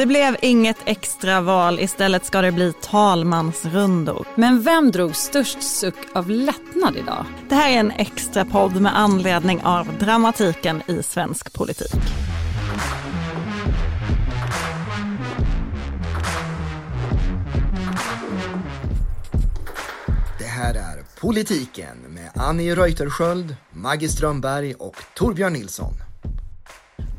Det blev inget extra val, istället ska det bli talmansrundor. Men vem drog störst suck av lättnad idag? Det här är en extra podd med anledning av dramatiken i svensk politik. Det här är Politiken med Annie Reuterskiöld, Maggie Strömberg och Torbjörn Nilsson.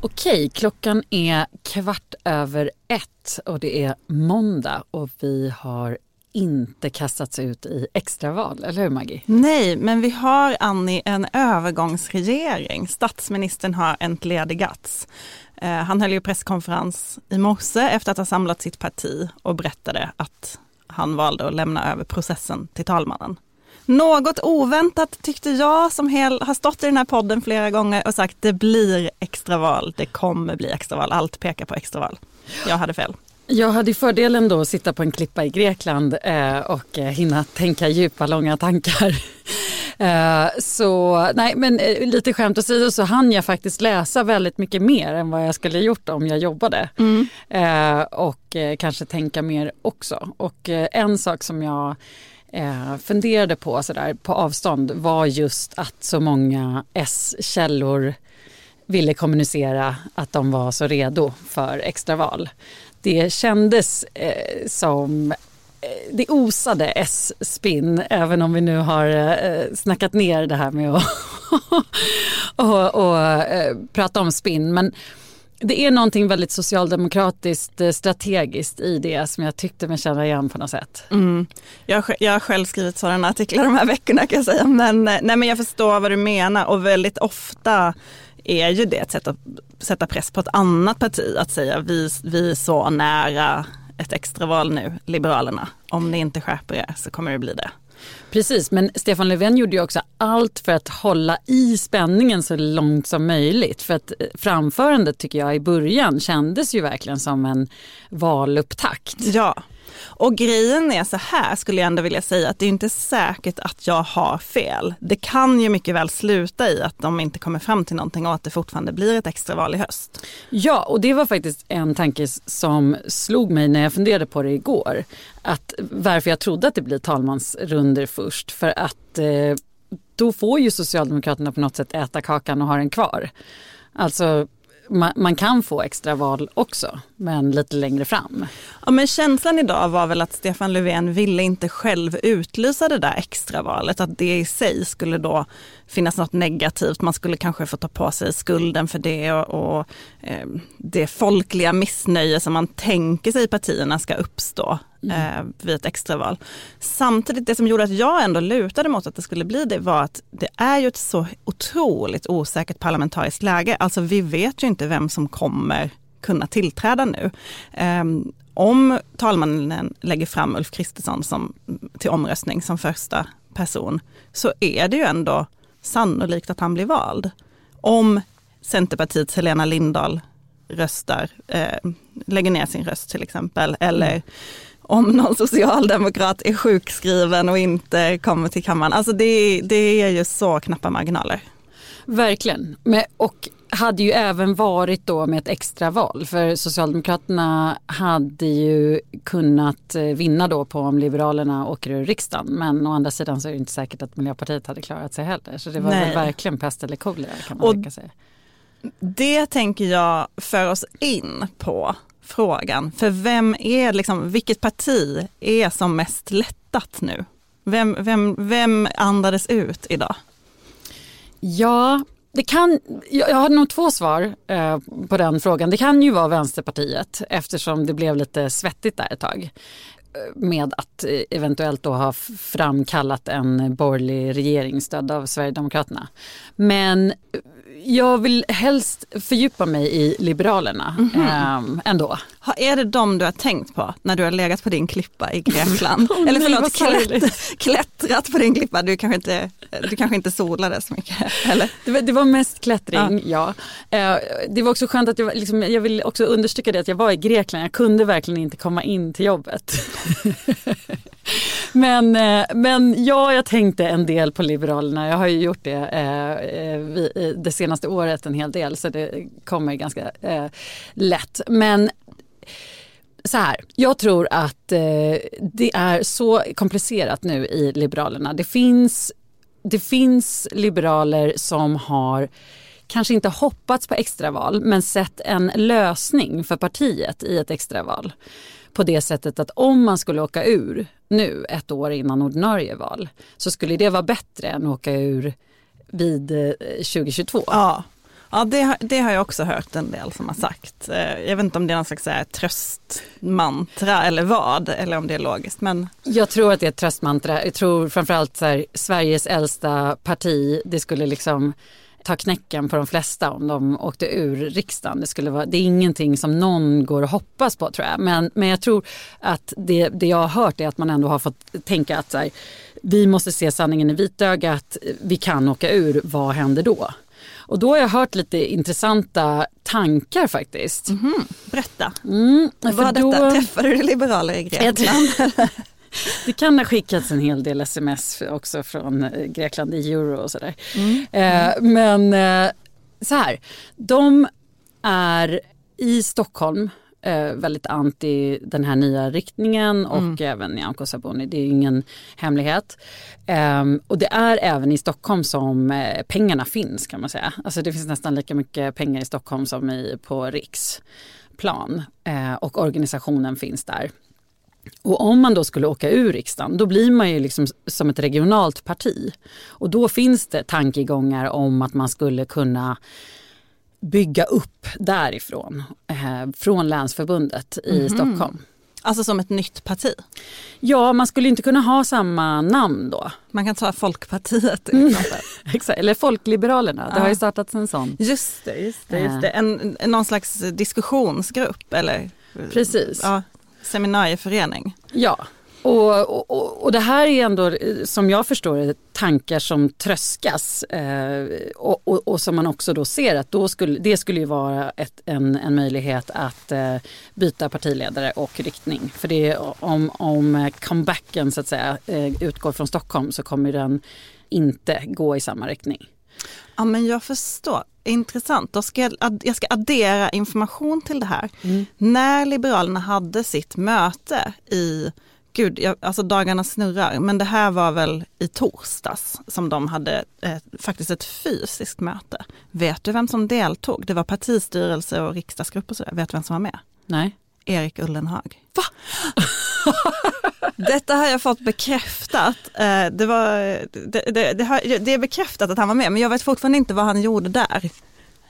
Okej, klockan är kvart över ett och det är måndag och vi har inte kastats ut i extraval, eller hur Maggie? Nej, men vi har Annie en övergångsregering. Statsministern har entledigats. Eh, han höll ju presskonferens i morse efter att ha samlat sitt parti och berättade att han valde att lämna över processen till talmannen. Något oväntat tyckte jag som hel, har stått i den här podden flera gånger och sagt det blir extraval, det kommer bli extraval, allt pekar på extraval. Jag hade fel. Jag hade fördelen då att sitta på en klippa i Grekland eh, och eh, hinna tänka djupa, långa tankar. Eh, så nej, men lite skämt åsido så hann jag faktiskt läsa väldigt mycket mer än vad jag skulle gjort om jag jobbade. Mm. Och kanske tänka mer också. Och en sak som jag eh, funderade på sådär på avstånd var just att så många S-källor ville kommunicera att de var så redo för extraval. Det kändes eh, som eh, det osade S-spinn, även om vi nu har eh, snackat ner det här med att och, och, och, prata om spinn. Men det är någonting väldigt socialdemokratiskt eh, strategiskt i det som jag tyckte mig känna igen på något sätt. Mm. Jag, har jag har själv skrivit sådana artiklar de här veckorna kan jag säga. Men, eh, nej, men jag förstår vad du menar och väldigt ofta är ju det ett sätt att sätta press på ett annat parti. Att säga vi, vi är så nära ett extraval nu, Liberalerna. Om ni inte skärper er så kommer det bli det. Precis, men Stefan Löfven gjorde ju också allt för att hålla i spänningen så långt som möjligt. För att eh, framförandet tycker jag i början kändes ju verkligen som en valupptakt. Ja, och grejen är så här skulle jag ändå vilja säga att det är inte säkert att jag har fel. Det kan ju mycket väl sluta i att de inte kommer fram till någonting och att det fortfarande blir ett extraval i höst. Ja, och det var faktiskt en tanke som slog mig när jag funderade på det igår. Att varför jag trodde att det blir talmansrunder först. För att eh, då får ju Socialdemokraterna på något sätt äta kakan och ha den kvar. Alltså man, man kan få extra val också, men lite längre fram. Ja, men känslan idag var väl att Stefan Löfven ville inte själv utlysa det där extravalet. Att det i sig skulle då finnas något negativt. Man skulle kanske få ta på sig skulden för det och, och eh, det folkliga missnöje som man tänker sig partierna ska uppstå eh, vid ett extraval. Samtidigt, det som gjorde att jag ändå lutade mot att det skulle bli det var att det är ju ett så otroligt osäkert parlamentariskt läge. Alltså vi vet ju inte vem som kommer kunna tillträda nu. Um, om talmannen lägger fram Ulf Kristersson som, till omröstning som första person så är det ju ändå sannolikt att han blir vald. Om Centerpartiets Helena Lindahl röstar, eh, lägger ner sin röst till exempel, eller mm. Om någon socialdemokrat är sjukskriven och inte kommer till kammaren. Alltså det, det är ju så knappa marginaler. Verkligen. Men, och hade ju även varit då med ett extraval för Socialdemokraterna hade ju kunnat vinna då på om Liberalerna åker ur riksdagen men å andra sidan så är det inte säkert att Miljöpartiet hade klarat sig heller så det var väl verkligen pest eller kolera kan man och tänka sig. Det tänker jag för oss in på frågan för vem är liksom, vilket parti är som mest lättat nu? Vem, vem, vem andades ut idag? Ja, det kan, jag har nog två svar eh, på den frågan. Det kan ju vara Vänsterpartiet eftersom det blev lite svettigt där ett tag eh, med att eh, eventuellt då ha framkallat en borgerlig regering stödd av Sverigedemokraterna. Men eh, jag vill helst fördjupa mig i Liberalerna mm -hmm. eh, ändå. Ha, är det de du har tänkt på när du har legat på din klippa i Grekland? oh, Eller förlåt, klätt, klättrat på din klippa, du kanske inte, du kanske inte solade så mycket? Eller? Det, var, det var mest klättring, ja. ja. Eh, det var också skönt att jag, liksom, jag vill också understryka det att jag var i Grekland, jag kunde verkligen inte komma in till jobbet. men, eh, men ja, jag tänkte en del på Liberalerna. Jag har ju gjort det eh, det senaste året en hel del så det kommer ganska eh, lätt. Men så här, jag tror att eh, det är så komplicerat nu i Liberalerna. Det finns, det finns liberaler som har kanske inte hoppats på extraval men sett en lösning för partiet i ett extraval. På det sättet att om man skulle åka ur nu ett år innan ordinarie val så skulle det vara bättre än att åka ur vid eh, 2022. Ja, ja det, har- det har jag också hört en del som har sagt. Eh, jag vet inte om det är någon slags eh, tröstmantra eller vad, eller om det är logiskt. Men Jag tror att det är ett tröstmantra. Jag tror framförallt så här, Sveriges äldsta parti, det skulle liksom ta knäcken på de flesta om de åkte ur riksdagen. Det, skulle vara, det är ingenting som någon går och hoppas på tror jag. Men, men jag tror att det, det jag har hört är att man ändå har fått tänka att så här, vi måste se sanningen i vitögat, vi kan åka ur, vad händer då? Och då har jag hört lite intressanta tankar faktiskt. berätta, Mm, vad då-? Träffade du liberaler i Grekland? Det kan ha skickats en hel del sms också från eh, Grekland i euro och sådär. Mm. Eh, men eh, så här, de är i Stockholm eh, väldigt anti den här nya riktningen och Mm. även Nyamko Sabuni, det är ju ingen hemlighet. Ehm, och det är även i Stockholm som eh, pengarna finns kan man säga. Alltså det finns nästan lika mycket pengar i Stockholm som i, på riksplan eh, och organisationen finns där. Och om man då skulle åka ur riksdagen, då blir man ju liksom som ett regionalt parti. Och då finns det tankegångar om att man skulle kunna bygga upp därifrån, eh, från länsförbundet i Stockholm. Alltså som ett nytt parti. Ja, man skulle inte kunna ha samma namn då. Man kan ta Folkpartiet till exempel. Exakt, eller Folkliberalerna, det har ju startats en sån. Just det, just det. Eh. Just det. En, en, någon slags diskussionsgrupp eller Precis. ja, seminarieförening. Ja, och, och- och, det här är ändå eh, som jag förstår det tankar som tröskas eh, och, och, och som man också då ser att då skulle, det skulle ju vara ett, en, en möjlighet att eh, byta partiledare och riktning. För det är, om, om comebacken så att säga eh, utgår från Stockholm så kommer den inte gå i samma riktning. Ja men jag förstår. Intressant. Då ska jag, jag ska addera information till det här. När Liberalerna hade sitt möte i, gud, jag, alltså dagarna snurrar, men det här var väl i torsdags som de hade eh, faktiskt ett fysiskt möte. Vet du vem som deltog? Det var partistyrelse och riksdagsgrupp och sådär. Vet du vem som var med? Nej? Erik Ullenhag. Va? Detta har jag fått bekräftat. Eh, Det, var, det, det, det, har, det är bekräftat att han var med men jag vet fortfarande inte vad han gjorde där.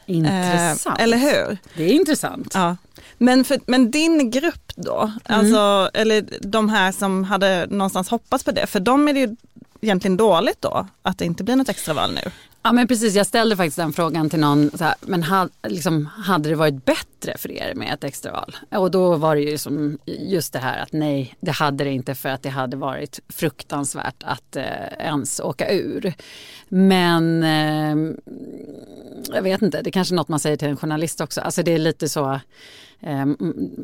Intressant. Eh, eller hur? Det är intressant. Ja. Men, för, men din grupp då, alltså, eller de här som hade någonstans hoppats på det, för dem är det ju egentligen dåligt då att det inte blir något extraval nu. Ja men precis, jag ställde faktiskt den frågan till någon, så här, men ha, liksom, hade det varit bättre för er med ett extraval? Och då var det ju som just det här att nej, det hade det inte för att det hade varit fruktansvärt att eh, ens åka ur. Men eh, jag vet inte, det är kanske är något man säger till en journalist också. Alltså det är lite så,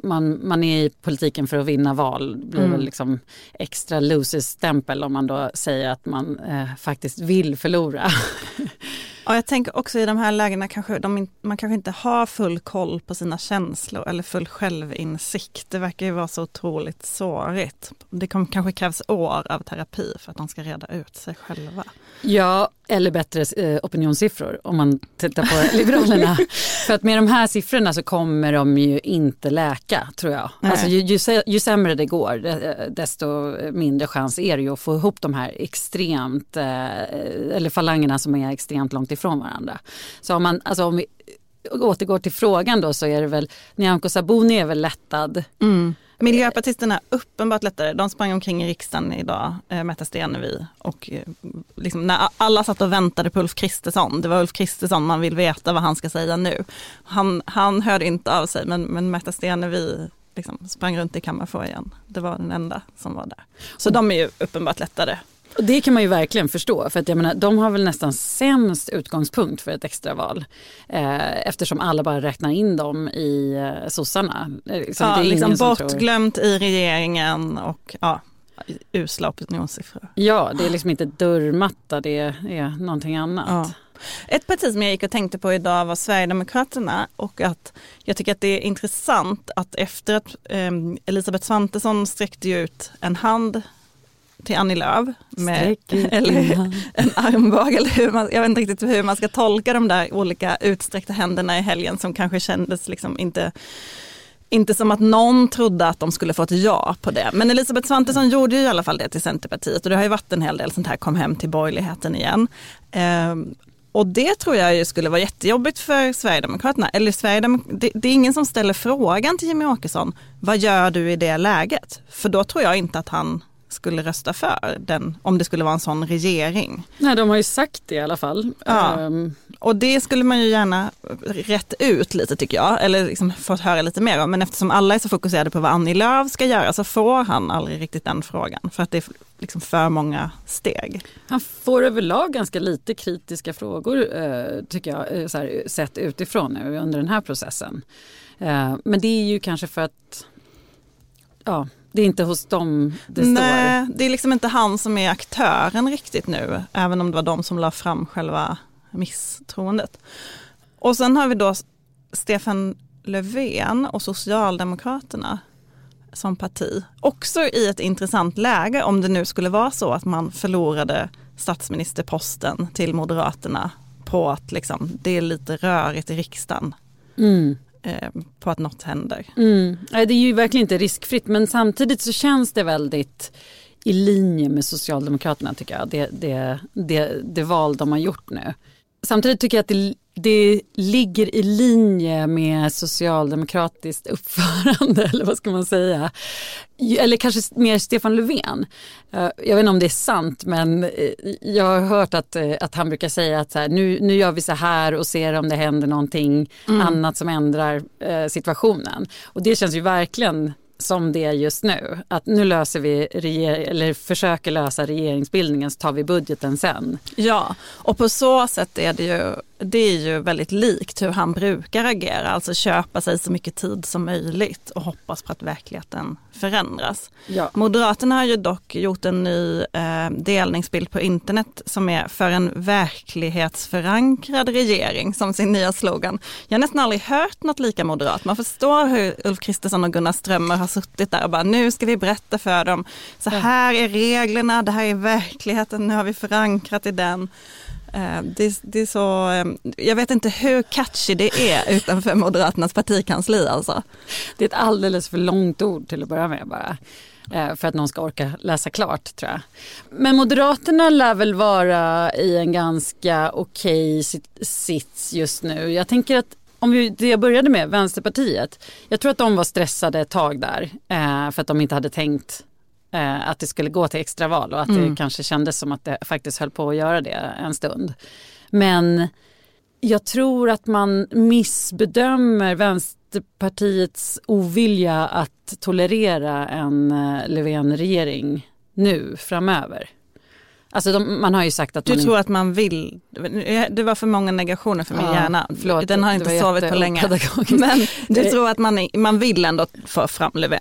man, man är i politiken för att vinna val. Det blir väl liksom extra losers-stämpel om man då säger att man eh, faktiskt vill förlora. Ja, jag tänker också i de här lägena kanske de, man kanske inte har full koll på sina känslor eller full självinsikt. Det verkar ju vara så otroligt sårigt. Det kommer, kanske krävs år av terapi för att de ska reda ut sig själva. Ja, eller bättre eh, opinionssiffror om man tittar på Liberalerna. För att med de här siffrorna så kommer de ju inte läka tror jag. Nej. Alltså, ju, ju, ju sämre det går de- desto mindre chans är det ju att få ihop de här extremt, eh, eller falangerna som är extremt långt ifrån varandra. Så om, man, alltså om vi återgår till frågan då så är det väl, Nyamko Sabuni är väl lättad. Miljöpartisterna är uppenbart lättare. De sprang omkring i riksdagen idag, eh, Märta Stenevi. Och eh, liksom, när alla satt och väntade på Ulf Kristersson, det var Ulf Kristersson, man vill veta vad han ska säga nu. Han, han hörde inte av sig, men, men Märta Stenevi liksom, sprang runt i kammarfoajén. Det var den enda som var där. Så de är ju uppenbart lättare. Och det kan man ju verkligen förstå för att jag menar, de har väl nästan sämst utgångspunkt för ett extraval. Eh, eftersom alla bara räknar in dem i eh, sossarna. Eh, Liksom, Ja, det är ingen liksom som tror- bortglömt i regeringen och ja, usla opinionssiffror. Ja, det är liksom inte dörrmatta, det är någonting annat. Ja. Ett parti som jag gick och tänkte på idag var Sverigedemokraterna och att jag tycker att det är intressant att efter att eh, Elisabeth Svantesson sträckte ut en hand till Annie Lööf med eller, en armbåge eller hur man, jag vet inte riktigt hur man ska tolka de där olika utsträckta händerna i helgen som kanske kändes liksom inte inte som att någon trodde att de skulle få ett ja på det. Men Elisabeth Svantesson gjorde ju i alla fall det till Centerpartiet och det har ju varit en hel del sånt här kom hem till borgerligheten igen. Ehm, och det tror jag skulle vara jättejobbigt för Sverigedemokraterna. Eller Sverigedemok det, det, är ingen som ställer frågan till Jimmy Åkesson, vad gör du i det läget? För då tror jag inte att han skulle rösta för den, om det skulle vara en sån regering. Nej, de har ju sagt det i alla fall. Ja. Um. Och det skulle man ju gärna rätt ut lite tycker jag, eller liksom fått höra lite mer om. Men eftersom alla är så fokuserade på vad Annie Lööf ska göra så får han aldrig riktigt den frågan. För att det är liksom för många steg. Han får överlag ganska lite kritiska frågor eh, tycker jag, eh, så här, sett utifrån nu under den här processen. Eh, men det är ju kanske för att ja, det är inte hos dem det Nej, står? det är liksom inte han som är aktören riktigt nu, även om det var de som la fram själva misstroendet. Och sen har vi då Stefan Löfven och Socialdemokraterna som parti. Också i ett intressant läge om det nu skulle vara så att man förlorade statsministerposten till Moderaterna på att liksom, det är lite rörigt i riksdagen. Mm. Eh, på att något händer. Mm. Det är ju verkligen inte riskfritt men samtidigt så känns det väldigt i linje med Socialdemokraterna tycker jag, det, det, det, det val de har gjort nu. Samtidigt tycker jag att det det ligger i linje med socialdemokratiskt uppförande eller vad ska man säga. Eller kanske mer Stefan Löfven. Eh, jag vet inte om det är sant men eh, jag har hört att, eh, att han brukar säga att så här, nu, nu gör vi så här och ser om det händer någonting mm. annat som ändrar situationen. Och det känns ju verkligen som det är just nu. Att nu löser vi, eller försöker lösa regeringsbildningen så tar vi budgeten sen. Ja, och på så sätt är det ju det är ju väldigt likt hur han brukar agera, alltså köpa sig så mycket tid som möjligt och hoppas på att verkligheten förändras. Ja. Moderaterna har ju dock gjort en ny eh, delningsbild på internet som är för en verklighetsförankrad regering som sin nya slogan. Jag har nästan aldrig hört något lika moderat. Man förstår hur Ulf Kristersson och Gunnar Strömmer har suttit där och bara nu ska vi berätta för dem. Så här är reglerna, det här är verkligheten, nu har vi förankrat i den. Eh, det, det, är så, eh, jag vet inte hur catchy det är utanför Moderaternas partikansli alltså. Det är ett alldeles för långt ord till att börja med bara. Eh, för att någon ska orka läsa klart tror jag. Men Moderaterna lär väl vara i en ganska okej okay sits just nu. Jag tänker att om vi, det jag började med, Vänsterpartiet. Jag tror att de var stressade ett tag där. för att de inte hade tänkt eh, att det skulle gå till extraval och att mm. det kanske kändes som att det faktiskt höll på att göra det en stund. Men jag tror att man missbedömer Vänsterpartiets ovilja att tolerera en eh, Löfven-regering nu framöver. Alltså de, man har ju sagt att du man... tror att man vill, det var för många negationer för min ja, hjärna. Förlåt, Den har inte sovit på länge. Men du tror att man, man vill ändå få fram Löfven?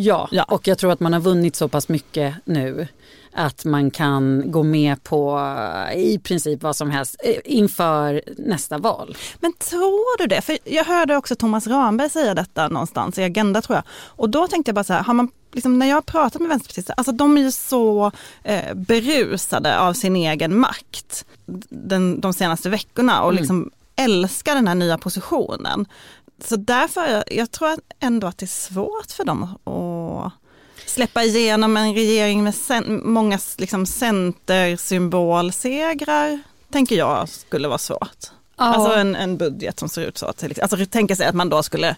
Ja, ja, och jag tror att man har vunnit så pass mycket nu att man kan gå med på eh, i princip vad som helst eh, inför nästa val. Men tror du det? För jag hörde också Thomas Ramberg säga detta någonstans i Agenda tror jag. Och då tänkte jag bara så här, har man Liksom när jag har pratat med vänsterpartister, alltså de är ju så eh, berusade av sin egen makt den, de senaste veckorna och mm. liksom älskar den här nya positionen så därför, jag, tror ändå att det är svårt för dem att släppa igenom en regering med sen, många liksom centersymbolsegrar, tänker jag skulle vara svårt. Ja. Alltså en, en budget som ser ut så. Till, alltså tänka sig att man då skulle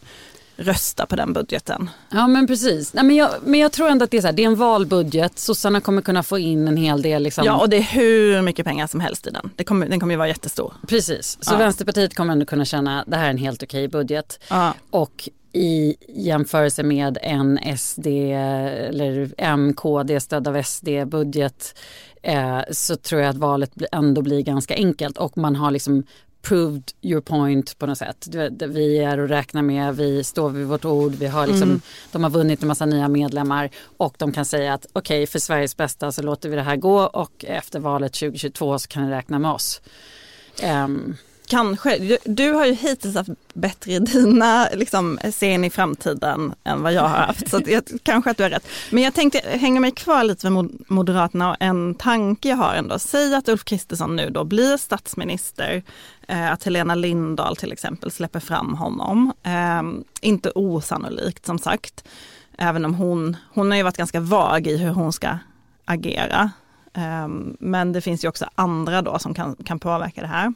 rösta på den budgeten. Ja men precis. Nej, men, jag, men jag tror ändå att det är, så här, det är en valbudget. Sossarna kommer kunna få in en hel del. Liksom. Ja och det är hur mycket pengar som helst i den. Det kommer, den kommer ju vara jättestor. Precis, så ja. Vänsterpartiet kommer ändå kunna känna att det här är en helt okej budget. Ja. Och i jämförelse med en SD eller MKD stödd av SD budget eh, så tror jag att valet ändå blir ganska enkelt och man har liksom proved your point på något sätt. Vi är att räkna med, vi står vid vårt ord, vi har liksom, mm. de har vunnit en massa nya medlemmar och de kan säga att okej okay, för Sveriges bästa så låter vi det här gå och efter valet 2022 så kan ni räkna med oss. Um, Kanske. Du, du, har ju hittills haft bättre i dina liksom, scen i framtiden än vad jag har haft. Så jag, kanske att du har rätt. Men jag tänkte hänga mig kvar lite med Moderaterna och en tanke jag har ändå. Säg att Ulf Kristersson nu då blir statsminister, eh, att Helena Lindahl till exempel släpper fram honom. Eh, inte osannolikt som sagt. Även om hon, hon har ju varit ganska vag i hur hon ska agera. Eh, men det finns ju också andra då som kan, kan påverka det här.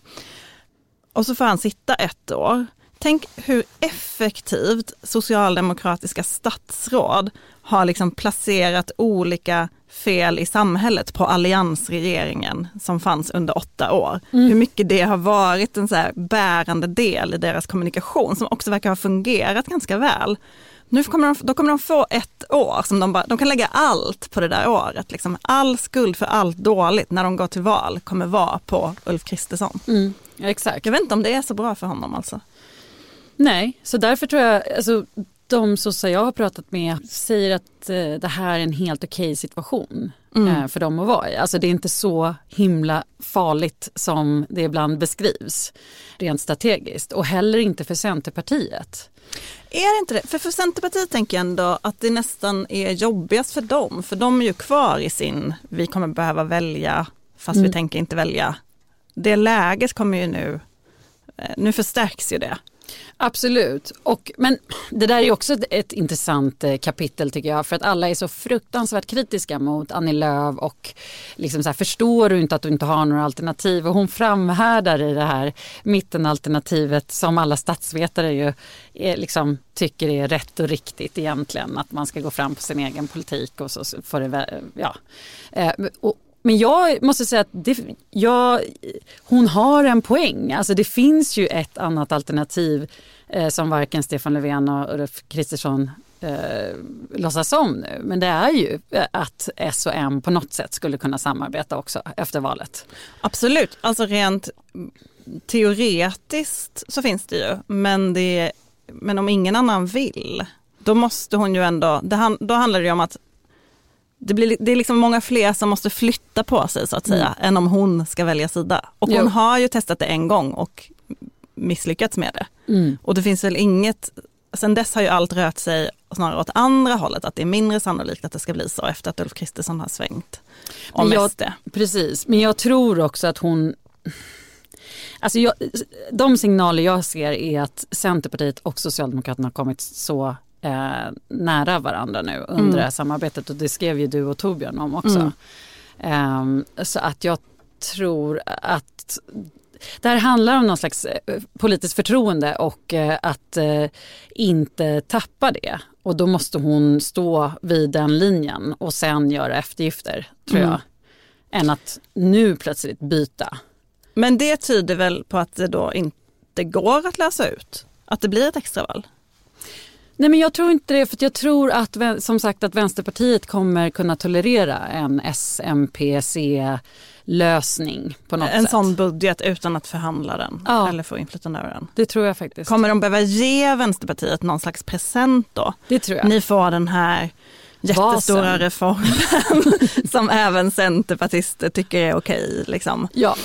Och så får han sitta ett år. Tänk hur effektivt socialdemokratiska statsråd har liksom placerat olika fel i samhället på alliansregeringen som fanns under åtta år. Mm. Hur mycket det har varit en så bärande del i deras kommunikation som också verkar ha fungerat ganska väl. Nu kommer de, då kommer de få ett år som de bara, de kan lägga allt på det där året. Liksom. All skuld för allt dåligt när de går till val kommer vara på Ulf Kristersson. Mm, exakt. Jag vet inte om det är så bra för honom alltså. Nej, så därför tror jag, alltså, de sossar jag har pratat med säger att eh, det här är en helt okej situation mm. eh, för dem att vara i. Alltså det är inte så himla farligt som det ibland beskrivs rent strategiskt och heller inte för Centerpartiet. Är det inte det? För, för Centerpartiet tänker jag ändå att det nästan är jobbigast för dem. För de är ju kvar i sin, vi kommer behöva välja fast mm. vi tänker inte välja. Det läget kommer ju nu, eh, nu förstärks ju det. Absolut, och, men det där är också ett, ett, intressant eh, kapitel tycker jag för att alla är så fruktansvärt kritiska mot Annie Lööf och liksom så här, förstår du inte att du inte har några alternativ och hon framhärdar i det här mittenalternativet som alla statsvetare ju är, liksom, tycker är rätt och riktigt egentligen att man ska gå fram på sin egen politik och så får det, ja. Och, men jag måste säga att det, jag, hon har en poäng. Alltså det finns ju ett annat alternativ eh, som varken Stefan Löfven och Ulf Kristersson eh, låtsas om nu. Men det är ju eh, att S och M på något sätt skulle kunna samarbeta också efter valet. Absolut, alltså rent teoretiskt så finns det ju. Men, det, men om ingen annan vill, då måste hon ju ändå, det, då handlar det ju om att det, blir, det är liksom många fler som måste flytta på sig så att säga, mm. än om hon ska välja sida. Och hon jo. har ju testat det en gång och misslyckats med det. Mm. Och det finns väl inget, sen dess har ju allt rört sig snarare åt andra hållet, att det är mindre sannolikt att det ska bli så efter att Ulf Kristersson har svängt om jag, SD. Precis, men jag tror också att hon Alltså jag, de signaler jag ser är att Centerpartiet och Socialdemokraterna har kommit så eh, nära varandra nu under mm. det här samarbetet och det skrev ju du och Torbjörn om också. Mm. Eh, så att jag tror att det här handlar om någon slags eh, politiskt förtroende och eh, att eh, inte tappa det. Och då måste hon stå vid den linjen och sen göra eftergifter, tror mm. jag. Än att nu plötsligt byta. Men det tyder väl på att det då inte går att läsa ut? Att det blir ett extraval? Nej men jag tror inte det för jag tror att som sagt att Vänsterpartiet kommer kunna tolerera en SMPC lösning på något en sätt. sån budget utan att förhandla den ja. eller få inflytande över den. Det tror jag faktiskt. Kommer de behöva ge Vänsterpartiet någon slags present då? Det tror jag. Ni får den här jättestora Basen. reformen som även centerpartister tycker är okej. Liksom. Ja,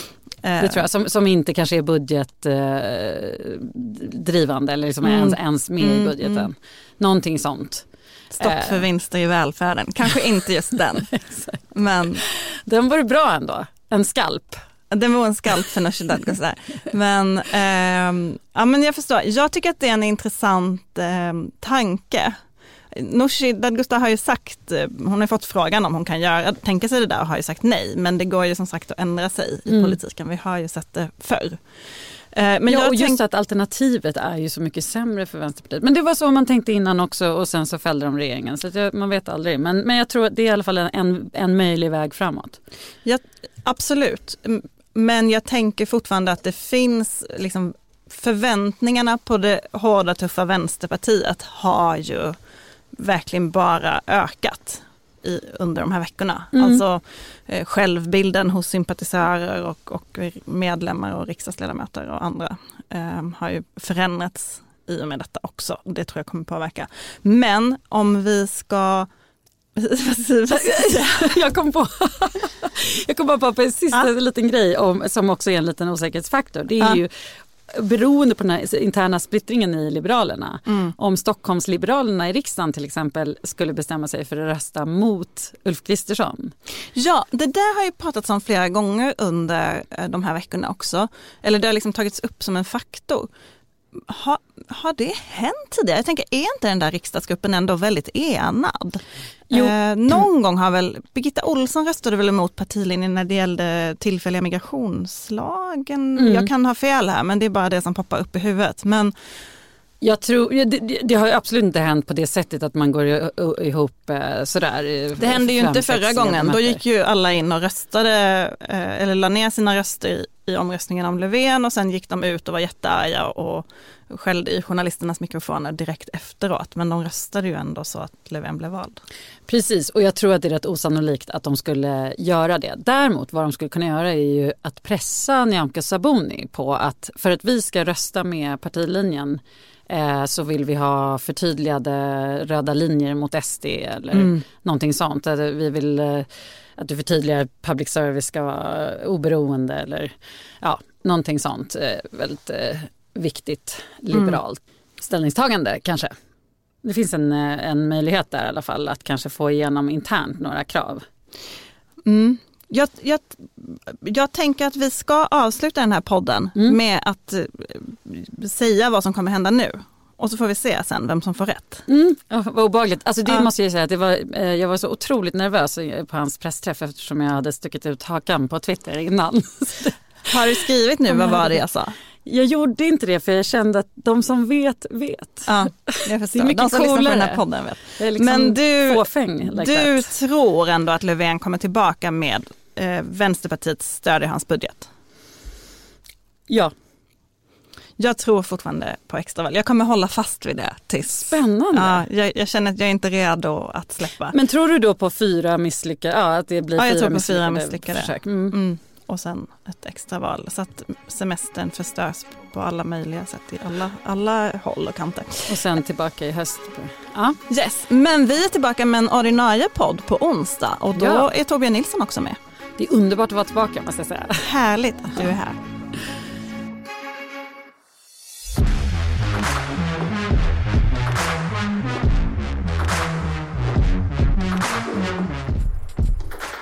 det tror jag, som, som inte kanske är budgetdrivande eh, eller liksom mm. ens, ens med mm, i budgeten. Mm. Någonting sånt. Stopp för eh. vinster i välfärden, kanske inte just den. men Den var bra ändå, en skalp. Den var en skalp för Nooshi Dadgostar. Men, eh, ja, men jag förstår, jag tycker att det är en intressant eh, tanke. Nooshi Dadgostar har ju sagt, eh, hon har fått frågan om hon kan göra, tänka sig det där och har ju sagt nej. Men det går ju som sagt att ändra sig i mm. politiken, vi har ju sett det förr. Eh, men ja, och just att alternativet är ju så mycket sämre för Vänsterpartiet. Men det var så man tänkte innan också och sen så fällde de regeringen. Så jag, man vet aldrig. Men, men jag tror att det är i alla fall en, en möjlig väg framåt. Ja, absolut. Men jag tänker fortfarande att det finns liksom förväntningarna på det hårda tuffa Vänsterpartiet har ju verkligen bara ökat i, under de här veckorna. Mm. Alltså eh, självbilden hos sympatisörer och, och, medlemmar och riksdagsledamöter och andra eh, har ju förändrats i och med detta också. Det tror jag kommer påverka. Men om vi ska jag kom på, jag kom bara på en sista ja. liten grej om, som också är en liten osäkerhetsfaktor. Det är ja. ju beroende på den här interna splittringen i Liberalerna. Mm. Om Stockholmsliberalerna i riksdagen till exempel skulle bestämma sig för att rösta mot Ulf Kristersson. Ja, det där har ju pratats om flera gånger under eh, de här veckorna också. Eller det har liksom tagits upp som en faktor. Har, har det hänt tidigare? Jag tänker, är inte den där riksdagsgruppen ändå väldigt enad? Eh, någon gång har väl, Birgitta Olsson röstade väl emot partilinjen när det gällde tillfälliga migrationslagen. Mm. Jag kan ha fel här men det är bara det som poppar upp i huvudet. Men jag tror, det, det, har absolut inte hänt på det sättet att man går ihop eh, sådär. Det hände ju inte förra gången. Då gick ju alla in och röstade eh, eller la ner sina röster i, i omröstningen om Löfven och sen gick de ut och var jättearga och skällde i journalisternas mikrofoner direkt efteråt. Men de röstade ju ändå så att Löfven blev vald. Precis och jag tror att det är rätt osannolikt att de skulle göra det. Däremot vad de skulle kunna göra är ju att pressa Nyamko Sabuni på att för att vi ska rösta med partilinjen eh, så vill vi ha förtydligade röda linjer mot SD eller mm. någonting sånt. Vi vill eh, att du förtydligar att public service ska vara oberoende eller ja, någonting sånt. Eh, väldigt viktigt liberalt mm. ställningstagande kanske. Det finns en, eh, en möjlighet där i alla fall att kanske få igenom internt några krav. Mm. Jag, jag, jag tänker att vi ska avsluta den här podden mm. med att eh, säga vad som kommer hända nu. Och så får vi se sen vem som får rätt. Mm. Oh, vad obehagligt. Alltså det ja. måste jag säga att det var, eh, jag var så otroligt nervös på hans pressträff eftersom jag hade stuckit ut hakan på Twitter innan. Har du skrivit nu, vad var det jag sa? Jag gjorde inte det för jag kände att de som vet vet. Ja, jag förstår. Det är mycket de som lyssnar på den här podden vet. Liksom Men du, fåfäng, like du tror ändå att Löfven kommer tillbaka med eh, Vänsterpartiets stöd i hans budget? Ja. Jag tror fortfarande på extraval. Jag kommer hålla fast vid det tills... Spännande. Ja, jag, jag, känner att jag är inte redo att släppa. Men tror du då på fyra misslyckade, ja att det blir ja, jag fyra tror på misslyckade, fyra misslyckade försök? Mm. Mm och sen ett extraval. Så att semestern förstörs på alla möjliga sätt i alla, alla håll och kanter. Och sen tillbaka i höst. Ja. Yes. Men vi är tillbaka med en ordinarie podd på onsdag och då ja. är Torbjörn Nilsson också med. Det är underbart att vara tillbaka måste jag säga. Härligt att du är här.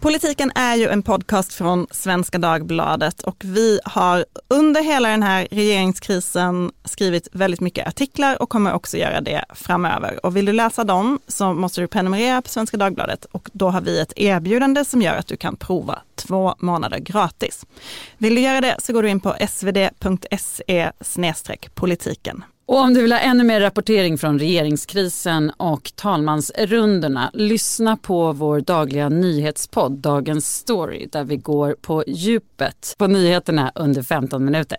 Politiken är ju en podcast från Svenska Dagbladet och vi har under hela den här regeringskrisen skrivit väldigt mycket artiklar och kommer också göra det framöver. Och vill du läsa dem så måste du prenumerera på Svenska Dagbladet och då har vi ett erbjudande som gör att du kan prova två månader gratis. Vill du göra det så går du in på svd.se politiken. Och om du vill ha ännu mer rapportering från regeringskrisen och talmansrundorna, lyssna på vår dagliga nyhetspodd Dagens Story där vi går på djupet på nyheterna under 15 minuter.